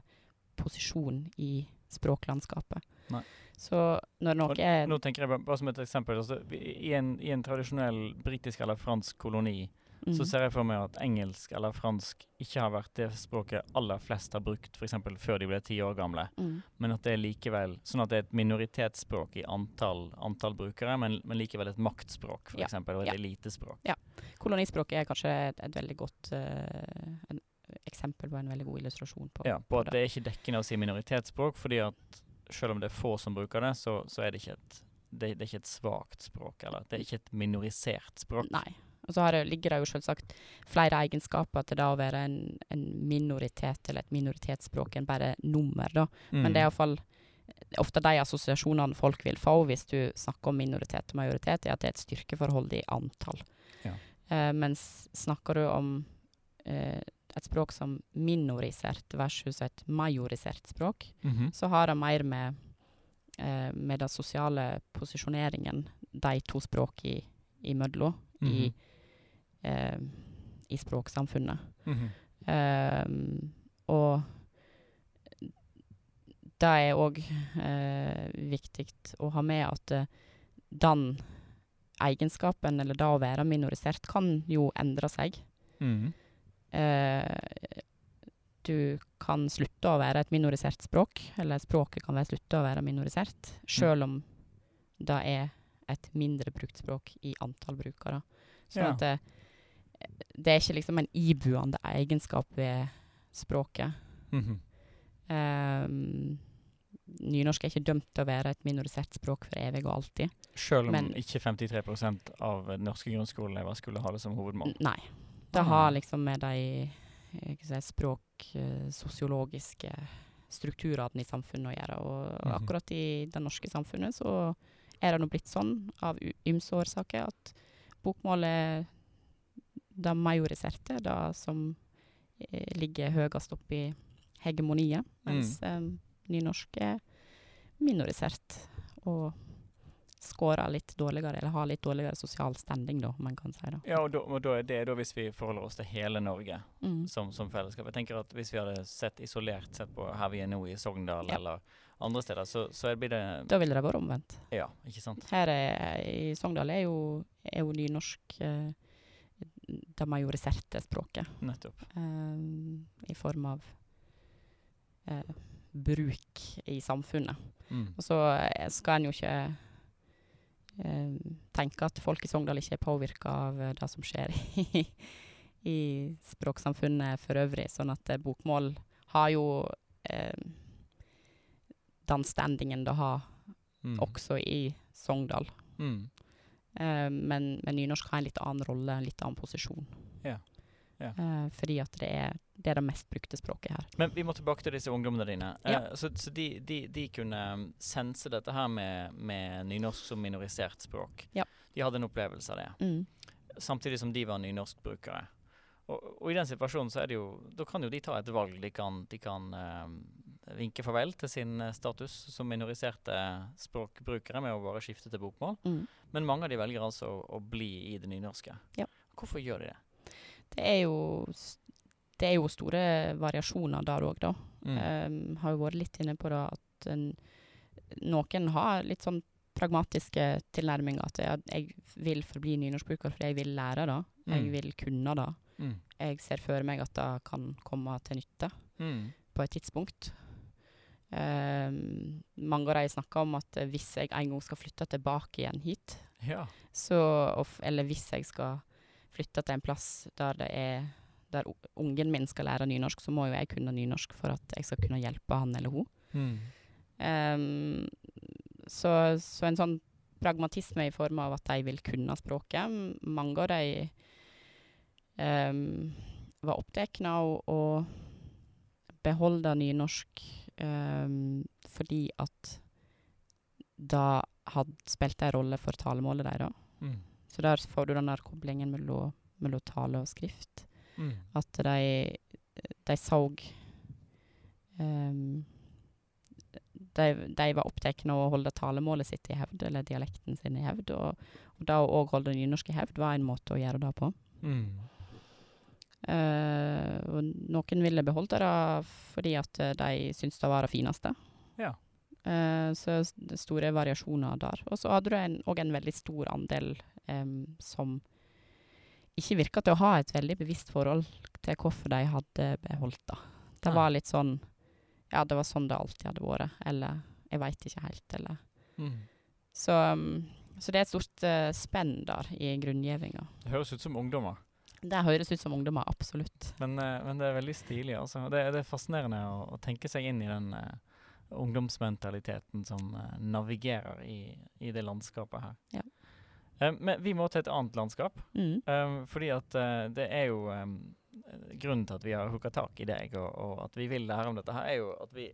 posisjon i språklandskapet.
Nei.
Så når noe er
Nå tenker jeg bare, bare som et eksempel. Altså, i, en, I en tradisjonell britisk eller fransk koloni så
Mhm.
ser jeg for meg at engelsk eller fransk ikke har vært det språket aller flest har brukt f.eks. før de ble ti år gamle.
Mm.
Men at det er likevel sånn at det er et minoritetsspråk i antall, antall brukere, men, men likevel et maktspråk, f.eks.
Ja.
eksempel, og et
Ja.
elitespråk.
Ja. Kolonispråket er kanskje et, et veldig godt uh, en, eksempel på en veldig god illustrasjon på,
Ja, på at det er ikke dekkende å si minoritetsspråk, fordi at selv om det er få som bruker det, så, så er det ikke et det, det er ikke et svakt språk, eller det er ikke et minorisert språk.
Nei. Og så har det, ligger det jo selvsagt flere egenskaper til det å være en, en minoritet eller et minoritetsspråk enn bare nummer, da. Men
Mm.
det er iallfall ofte de assosiasjonene folk vil få hvis du snakker om minoritet og majoritet, er at det er et styrkeforhold i antall.
Ja.
Uh, mens snakker du om uh, et språk som minorisert versus et majorisert språk,
Mhm.
så har det mer med, eh, med den sosiale posisjoneringen de to språk i, imellom i,
Mhm.
Eh, i språksamfunnet.
Mhm.
Ehm, og det er òg eh, viktig å ha med at eh, den egenskapen, eller det å være minorisert, kan jo endre seg.
Mhm.
Eh, du kan slutte å være et minorisert språk, eller språket kan være slutte å være minorisert, sjøl om det er et mindre brukt språk i antall brukere. Sånn
Ja.
at det, er ikke liksom en ibuende egenskap ved språket.
Mm
-hmm. um, nynorsk er ikke dømt til å være et minorisert språk for evig og alltid.
Selv om
Men-
ikke 53% av norske grunnskoleelever skulle ha det som hovedmål.
Nei. Det
Ah.
har liksom med de eh, si, språksosiologiske strukturene i samfunnet å gjøre. Og
Mhm.
akkurat i det norske samfunnet så er det nå blitt sånn av ymse årsaker at bokmål er det majoriserte, det som eh, ligger høyest oppe i hegemoniet, mens eh, nynorsk er minorisert og scorer litt dårligere, eller har litt dårligere sosial standing, da, om man kan si det.
Ja, og da, og da er det da hvis vi forholder oss til hele Norge
Mm.
som, som fellesskap. Jeg tenker at Hvis vi hadde sett isolert sett på her vi er nå i Sogndal
Ja.
eller andre steder, så, så blir det
Da ville det vært omvendt.
Ja, ikke sant?
Her er, i Sogndal er jo, er jo nynorsk eh, det majoriserte språket.
Nettopp.
Eh, I form av eh, bruk i samfunnet.
Mm.
Og så eh, skal en jo ikke eh, tenke at folk i Sogndal ikke er påvirka av det som skjer <laughs> i, i språksamfunnet for øvrig. Sånn at bokmål har jo eh, den standingen det har
Mm.
også i Sogndal.
Mm.
Eh, men, men nynorsk har en litt annen rolle, en litt annen posisjon.
Ja. Ja.
Uh, fordi at det er, det er det mest brukte språket her.
Men vi må tilbake til disse ungdommene dine.
Ja.
Uh, så så de, de, de kunne um, sense dette her med, med nynorsk som minorisert språk.
Ja.
De hadde en opplevelse av det.
Mm.
Samtidig som de var nynorskbrukere. Og, og i den situasjonen så er det jo Da kan jo de ta et valg. De kan, de kan um, vinke farvel til sin eh, status som minoriserte språkbrukere med å bare skifte til bokmål.
Mm.
Men mange av de velger altså å, å bli i det nynorske.
Ja.
Hvorfor gjør de det?
Det er jo det er jo store variasjoner der òg, da.
Mm.
Um, har jo vært litt inne på det at en, noen har litt sånn pragmatiske tilnærminger. At jeg, jeg vil forbli nynorskbruker fordi jeg vil lære det. Jeg
Mm.
vil kunne det.
Mm.
Jeg ser for meg at det kan komme til nytte
Mm.
på et tidspunkt. Um, mange av de snakker om at hvis jeg en gang skal flytte tilbake igjen hit,
Ja.
så, of, eller hvis jeg skal flytte til en plass der det er der ungen min skal lære nynorsk, så må jo jeg kunne nynorsk for at jeg skal kunne hjelpe han eller hun.
Mm.
Ehm, så, så en sånn pragmatisme i form av at de vil kunne språket. Mange av de ehm, var opptatt av å, beholde nynorsk fordi at da hadde spilt en rolle for talemålet deres.
Mm.
Så der får du den der koblingen mellom, mellom tale og skrift.
Mm.
At de, de så um, de, de var opptatt av å holde talemålet sitt i hevd, eller dialekten sin i hevd. Og, og da å òg holde nynorsk i hevd var en måte å gjøre det på.
Mm.
Eh, og noen ville beholde det fordi at eh, de syntes det var det fineste.
Ja.
Eh, så det store variasjoner der. Og så hadde du en, òg en veldig stor andel um, som ikke virka til å ha et veldig bevisst forhold til hvorfor de hadde beholdt det. Det
ja.
var litt sånn Ja, det var sånn det alltid hadde vært. Eller jeg veit ikke helt, eller
Mm.
så, um, så det er et stort uh, spenn der i grunngjevinga.
Det høres ut som ungdommer.
Det høres ut som ungdommer, absolutt.
Men, eh, men det er veldig stilig. Altså. Det, det er fascinerende å, å tenke seg inn i den uh, ungdomsmentaliteten som uh, navigerer i, i det landskapet her.
Ja.
Uh, men vi må til et annet landskap.
Mm.
Fordi at det er jo um, Grunnen til at vi har hooka tak i deg, og, og at vi vil lære om dette, her er jo at vi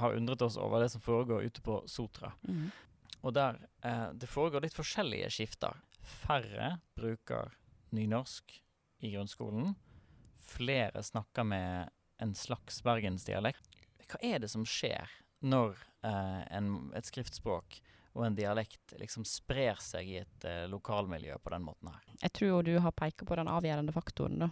har undret oss over det som foregår ute på Sotra.
Mm.
Og der det foregår litt forskjellige skifter. Færre bruker nynorsk i grunnskolen. Flere snakker med en slags bergensdialekt. Hva er det som skjer når eh, en, et skriftspråk og en dialekt liksom sprer seg i et eh, lokalmiljø på den måten her?
Jeg tror du har pekt på den avgjørende faktoren, da.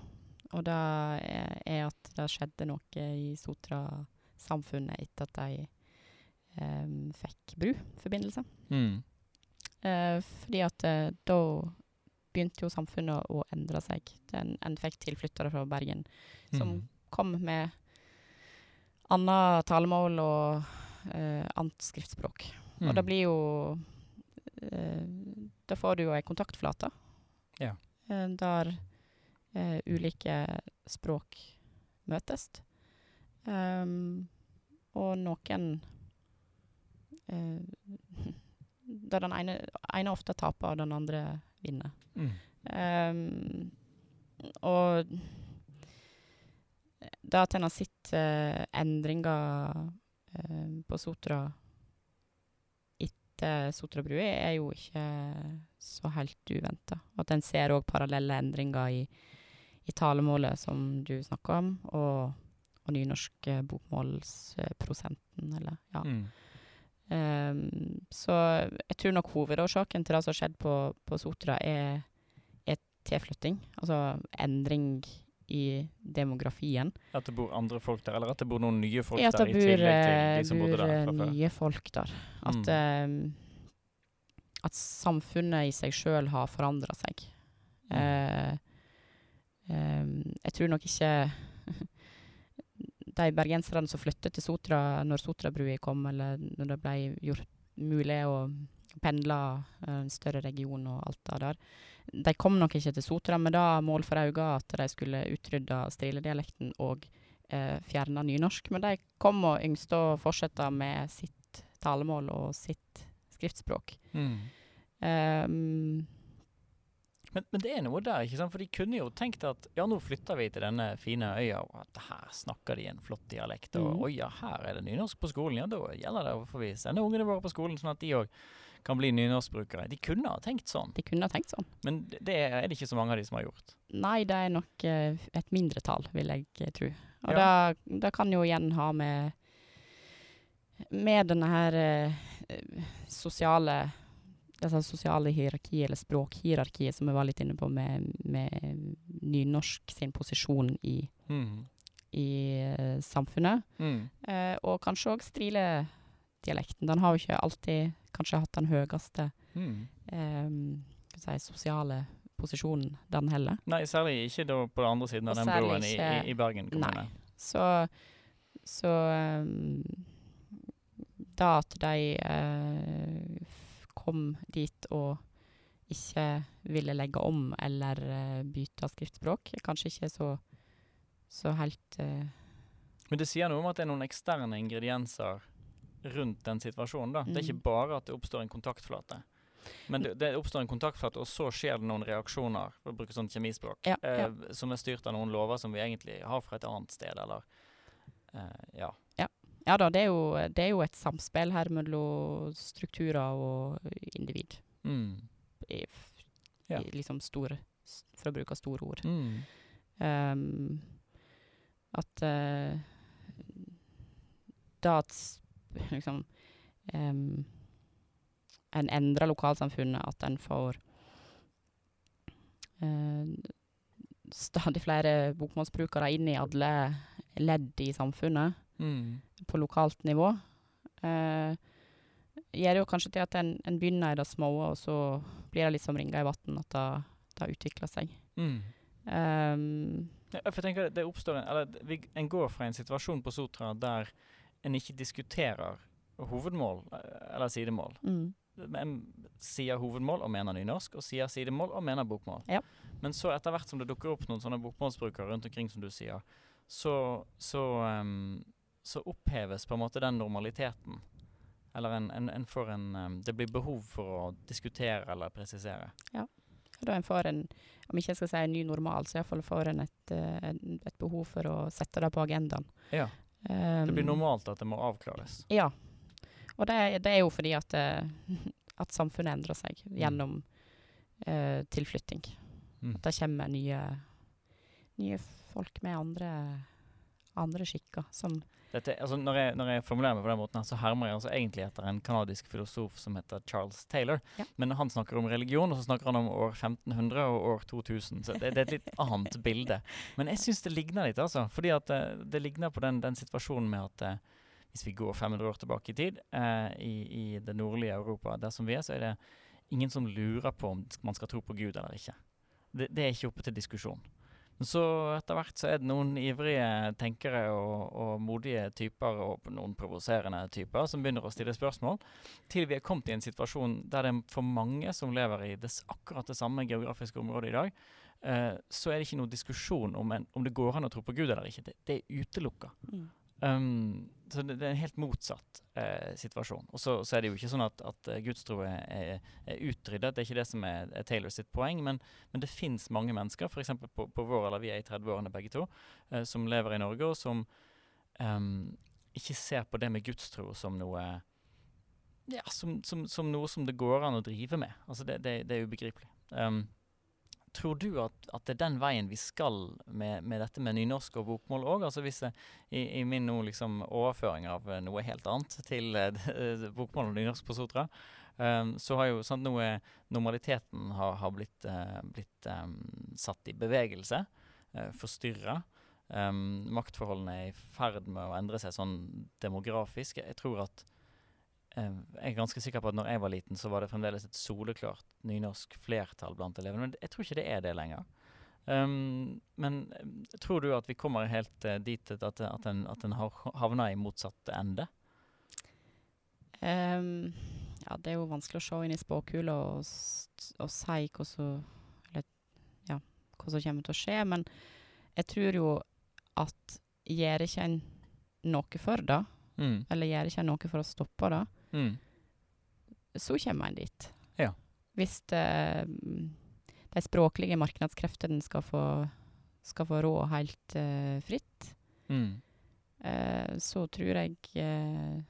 Og det er, er at det skjedde noe i Sotra-samfunnet etter at de eh, fikk bruforbindelse.
Mm.
Eh, fordi at eh, da begynte jo samfunnet å endre seg. Den, en fikk tilflyttere fra Bergen som
Mm.
kom med annet talemål og uh, annet skriftspråk. Og
Mm.
det blir jo uh, Da får du jo ei kontaktflate
Ja.
uh, der ulike språk møtes. Um, og noen <laughs> Der den ene, ene ofte taper, og den andre vinner.
Mm.
Um, og det at en har sett uh, endringer uh, på Sotra etter Sotrabrua, er jo ikke så helt uventa. At en ser òg parallelle endringer i, i talemålet, som du snakka om, og, og nynorsk bokmålsprosenten, eller ja.
Mm.
Um, så jeg tror nok hovedårsaken til det som har skjedd på, på Sotra, er, er tilflytting. Altså endring i demografien.
At det bor andre folk der, eller at det bor noen nye folk
Ja, at
der
det
i
bor,
tillegg til de
eh,
som bodde
bor
der
eh, nye folk der. At, um, at samfunnet i seg sjøl har forandra seg.
Mm.
Uh, um, jeg tror nok ikke de bergenserne som flyttet til Sotra når Sotrabrua kom, eller når det ble gjort mulig å pendle eh, en større region og alt det der. De kom nok ikke til Sotra med det mål for øye at de skulle utrydde striledialekten og eh, fjerne nynorsk, men de kom og yngste å fortsette med sitt talemål og sitt skriftspråk.
Mm.
Um,
Men, men det er noe der, ikke sant? For de kunne jo tenkt at ja, nå flytter vi til denne fine øya, og at her snakker de en flott dialekt. Og
mm.
oi ja, her er det nynorsk på skolen. Ja, da gjelder det å få vi sende ungene våre på skolen, sånn at de òg kan bli nynorskbrukere. De kunne ha tenkt sånn.
de kunne ha tenkt sånn.
Men det det er det ikke så mange av de som har gjort.
Nei, det er nok eh, et mindretall, vil jeg eh, tro. Og
Ja.
det, det kan jo igjen ha med med denne her eh, eh, sosiale altså sosiale hierarkiet, eller språkhierarkiet, som vi var litt inne på med, med nynorsk sin posisjon i,
mm.
i uh, samfunnet.
Mm.
Uh, og kanskje òg Strile-dialekten. Den har jo ikke alltid kanskje hatt den høyeste
Mm.
um, si, sosiale posisjonen, den heller.
Nei, særlig ikke da på den andre siden av den broen i, i, i Bergen kommune.
Nei. Så, så um, da at de f- kom dit og ikke ville legge om eller uh, bytte skriftspråk, kanskje ikke så, så helt uh,
Men det sier noe om at det er noen eksterne ingredienser rundt den situasjonen. da. Det er
Mm.
ikke bare at det oppstår en kontaktflate. Men det, det oppstår en kontaktflate, og så skjer det noen reaksjoner, for å bruke sånn kjemispråk,
Ja,
eh,
ja.
som er styrt av noen lover som vi egentlig har fra et annet sted, eller eh, Ja.
Ja. da, det er, jo, det er jo et samspill her mellom strukturer og individ.
Mm.
I,
Ja.
i liksom store For å bruke store ord.
Mm.
Um, at uh, Da at liksom um, En endrer lokalsamfunnet, at en får uh, stadig flere bokmålsbrukere inn i alle ledd i samfunnet
Mm.
På lokalt nivå. Eh, gjør jo kanskje til at en, en begynner i det små, og så blir det litt som ringer i vann, at det, det utvikler seg.
Mm.
Um,
Ja, for jeg tenker det oppstår en, eller vi, en går fra en situasjon på Sotra der en ikke diskuterer hovedmål eh, eller sidemål.
Mm.
En sier hovedmål og mener nynorsk, og sier sidemål og mener bokmål.
Ja.
Men så etter hvert som det dukker opp noen sånne bokmålsbrukere rundt omkring, som du sier, så, så, ehm, så oppheves på en måte den normaliteten. Eller en, en, en får en ehm, Det blir behov for å diskutere eller presisere.
Ja. Da en får en, om ikke jeg skal si en ny normal, så iallfall får en et, eh, et behov for å sette det på agendaen.
Ja. Det blir
Um,
normalt at det må avklares.
Ja. Og det, det er jo fordi at, eh, <laughs> at samfunnet endrer seg gjennom uh, tilflytting.
Mm.
At det kommer nye, nye folk med andre, andre skikker som
Dette, altså når, jeg, når jeg formulerer meg på den måten, så hermer jeg altså egentlig etter en kanadisk filosof som heter Charles Taylor.
Ja.
Men han snakker om religion, og så snakker han om år 1500 og år 2000. Så det, det er et litt annet bilde. Men jeg syns det ligner litt, altså. Fordi at det, det ligner på den, den situasjonen med at eh, hvis vi går 500 år tilbake i tid, eh, i, i det nordlige Europa, der som vi er, så er det ingen som lurer på om man skal tro på Gud eller ikke. Det, det er ikke oppe til diskusjon. Men så etter hvert så er det noen ivrige tenkere og, og modige typer, og noen provoserende typer, som begynner å stille spørsmål, til vi er kommet i en situasjon der det er for mange som lever i det, akkurat det samme geografiske området i dag, eh, så er det ikke noen diskusjon om, en, om det går an å tro på Gud eller ikke. Det, det er utelukka.
Mm.
Um, så det, er en helt motsatt eh, situasjon. Og så, så er det jo ikke sånn at, at eh, gudstro er, er, er utryddet. Det er ikke det som er, er Taylor sitt poeng, men, men det fins mange mennesker, f.eks. På, på vår alder, vi er i 30-årene begge to, eh, som lever i Norge, og som um, ikke ser på det med gudstro som noe ja, som, som, som noe som det går an å drive med. Altså det, det, det er ubegripelig. Um, tror du at, at det er den veien vi skal med, med dette med nynorsk og bokmål òg? Altså hvis jeg, i, i min nå liksom overføring av eh, noe helt annet til uh, <laughs> bokmål og nynorsk på Sotra, um, så har jo sant, noe normaliteten har, har blitt, uh, blitt um, satt i bevegelse, uh, forstyrra. Um, maktforholdene er i ferd med å endre seg sånn demografisk. Jeg tror at jeg er ganske sikker på at når jeg var liten, så var det fremdeles et soleklart nynorsk flertall blant elevene. Men jeg tror ikke det er det lenger. Um, men eh, tror du at vi kommer helt eh, dit at, at, en, at en havner i motsatt ende?
Um, ja, det er jo vanskelig å se inn i spåkula og, og si hva som Eller ja, hva som kommer til å skje. Men jeg tror jo at gjør ikke en noe for det,
Mm.
eller gjør ikke en noe for å stoppe det,
Mm.
så kommer en dit.
Ja.
Hvis det, mm, de språklige markedskreftene skal få, skal få rå helt uh, fritt,
Mm.
uh, så tror jeg uh,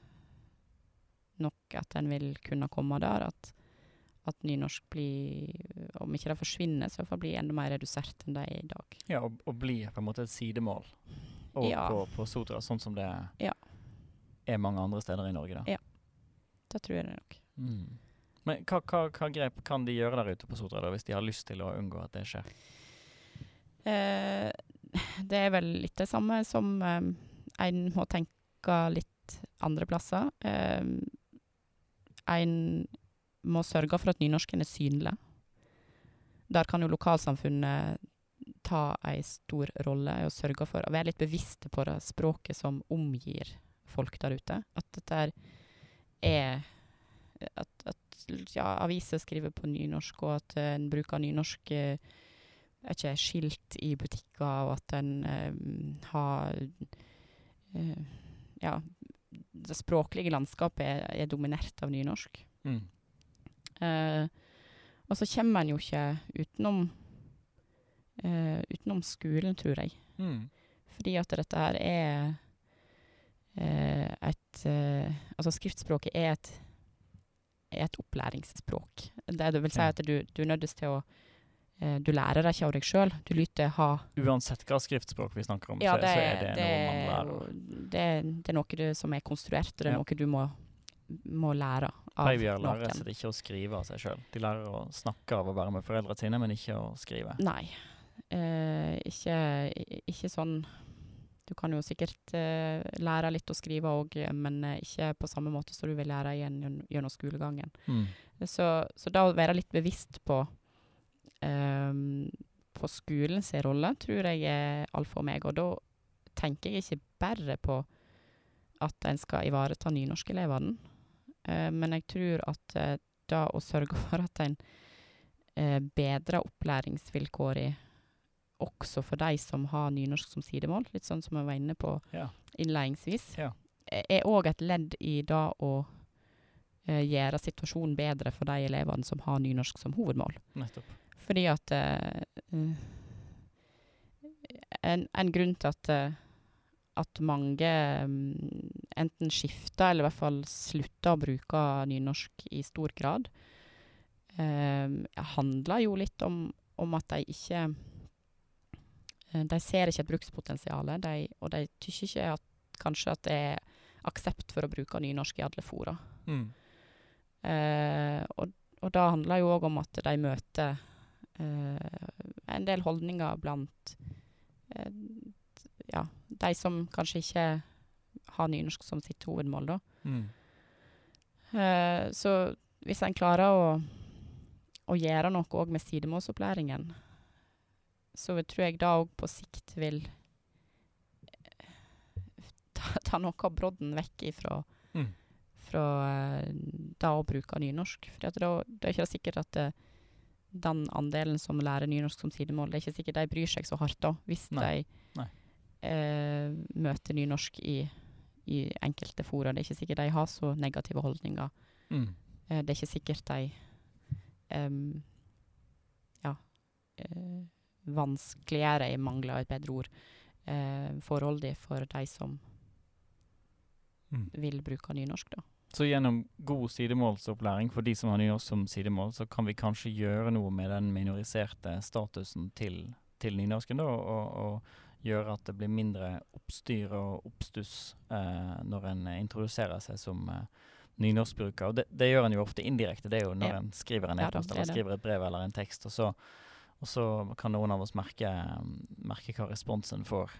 nok at en vil kunne komme der at, at nynorsk blir, om ikke det forsvinner, så i hvert blir enda mer redusert enn det er i dag.
Ja, og, og blir på en måte et sidemål og
Ja.
på, på Sotra, sånn som det
Ja.
er mange andre steder i Norge. da.
Ja. Det tror jeg det nok.
Mm. Men hva, hva, hva grep kan de gjøre der ute på Sotra da, hvis de har lyst til å unngå at det skjer?
Eh, <laughs> det er vel litt det samme som eh, en må tenke litt andre plasser. Eh, en må sørge for at nynorsken er synlig. Der kan jo lokalsamfunnet ta ei stor rolle og sørge for å være litt bevisste på det språket som omgir folk der ute. At dette er At, at ja, aviser skriver på nynorsk, og at uh, en bruker nynorsk uh, er ikke skilt i butikker, og at en uh, har Ja, det språklige landskapet er, er dominert av nynorsk.
Mm.
Og så kommer en jo ikke utenom utenom skolen, tror jeg.
Mm.
Fordi at dette her er eh, et eh, Altså, skriftspråket er et, er et opplæringsspråk. Det, det vil si at du, du nødt til å eh, Du lærer deg ikke av deg sjøl. Du lytter ha
Uansett hva skriftspråk vi snakker om,
Ja,
så,
det,
så er det,
det,
noe man
er
lærer.
det, det er noe du, som er konstruert, og det er
Ja.
noe du må, må lære av
Babyer lærer
noen.
ikke å skrive av seg sjøl. De lærer å snakke av å være med foreldrene sine, men ikke å skrive.
Nei. Eh, ikke, ikke sånn Du kan jo sikkert eh, lære litt å skrive òg, men eh, ikke på samme måte som du vil lære igjen gjennom skolegangen.
Mm.
Så, så da å være litt bevisst på um, på skolens rolle, tror jeg er alfa og meg. Og da tenker jeg ikke bare på at en skal ivareta nynorskelevene, uh, men jeg tror at uh, da å sørge <laughs> for at en uh, bedrer opplæringsvilkårene også for de som har nynorsk som sidemål, litt sånn som jeg var inne på
Ja.
innledningsvis,
Ja.
er òg et ledd i da å eh, gjøre situasjonen bedre for de elevene som har nynorsk som hovedmål.
Nettopp.
Fordi at eh, eh, en, en grunn til at, eh, at mange um, enten skifter eller i hvert fall slutter å bruke nynorsk i stor grad, eh, handler jo litt om, om at de ikke De ser ikke et brukspotensial, og de tykker ikke at, kanskje at det er aksept for å bruke nynorsk i alle fora.
Mm.
Eh, og, og da handler jo òg om at de møter eh, en del holdninger blant eh, ja, de som kanskje ikke har nynorsk som sitt hovedmål, da.
Mm.
Eh, så hvis en klarer å, å gjøre noe òg med sidemålsopplæringen, så tror jeg da òg på sikt vil eh, ta, <laughs> ta noe av brodden vekk ifra
Mm.
fra eh, da å bruke nynorsk. For det, det er ikke sikkert at det, den andelen som lærer nynorsk som sidemål, det er ikke sikkert de bryr seg så hardt da, hvis
Nei.
de
Nei.
eh, møter nynorsk i, i enkelte fora. Det er ikke sikkert de har så negative holdninger.
Mm.
Eh, det er ikke sikkert de um, ja, eh, vanskeliggjør, jeg mangler et bedre ord, eh, forholdet for de som
Mm.
vil bruke nynorsk, da.
Så gjennom god sidemålsopplæring for de som har nynorsk som sidemål, så kan vi kanskje gjøre noe med den minoriserte statusen til, til nynorsken, da, og, og gjøre at det blir mindre oppstyr og oppstuss eh, når en introduserer seg som eh, nynorskbruker. Og det, det gjør en jo ofte indirekte. Det er jo når
Ja.
en skriver en e-post
er
eller skriver et brev eller en tekst, og så, og så kan noen av oss merke, merke hva responsen får.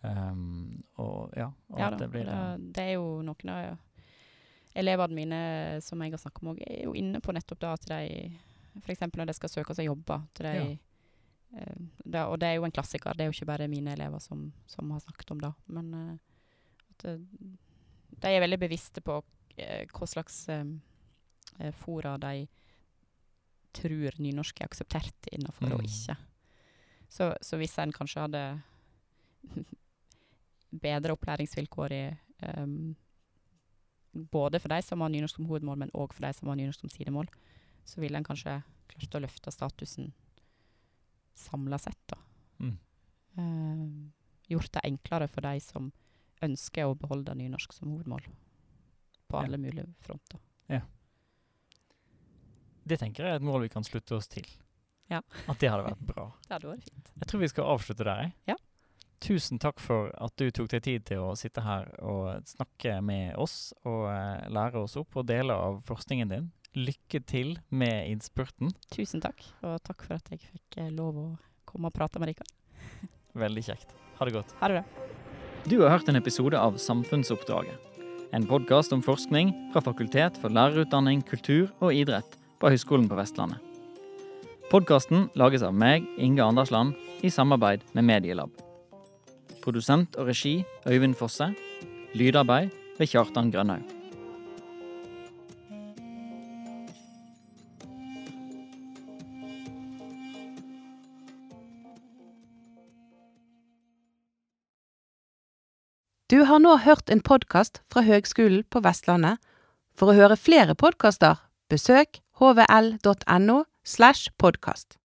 Um, og ja, og
Ja da,
det blir eh,
det, det er jo noen av elevene mine som jeg har snakket med, er jo inne på nettopp da at de F.eks. når de skal søke seg jobber. De, uh, det, og det er jo en klassiker. Det er jo ikke bare mine elever som, som har snakket om det. Men uh, at eh, de er veldig bevisste på uh, hva slags eh, eh, fora de tror nynorsk er akseptert innenfor og
Mm.
ikke. Så, så hvis en kanskje hadde <laughs> bedre opplæringsvilkår i um, både for de som har nynorsk som hovedmål, men òg for de som har nynorsk som sidemål, så ville en kanskje klart å løfte statusen samla sett, da.
Mm.
Um, gjort det enklere for de som ønsker å beholde nynorsk som hovedmål. På
Ja.
alle mulige fronter.
Ja. Det tenker jeg er et mål vi kan slutte oss til.
Ja.
At det hadde vært bra. <laughs>
Det hadde vært fint.
Jeg tror vi skal avslutte der. jeg.
Ja.
Tusen takk for at du tok deg tid til å sitte her og snakke med oss og eh, lære oss opp og dele av forskningen din. Lykke til med innspurten.
Tusen takk, og takk for at jeg fikk eh, lov å komme og prate med dere. <laughs>
Veldig kjekt. Ha det godt.
Ha det, bra.
Du har hørt en episode av Samfunnsoppdraget. En podkast om forskning fra Fakultet for lærerutdanning, kultur og idrett på Høgskolen på Vestlandet. Podkasten lages av meg, Inge Andersland, i samarbeid med Medielab. Produsent og regi Øyvind Fosse. Lydarbeid ved Kjartan Grønhaug.
Du har nå hørt en podkast fra Høgskolen på Vestlandet. For å høre flere podkaster, besøk hvl.no slash podkast.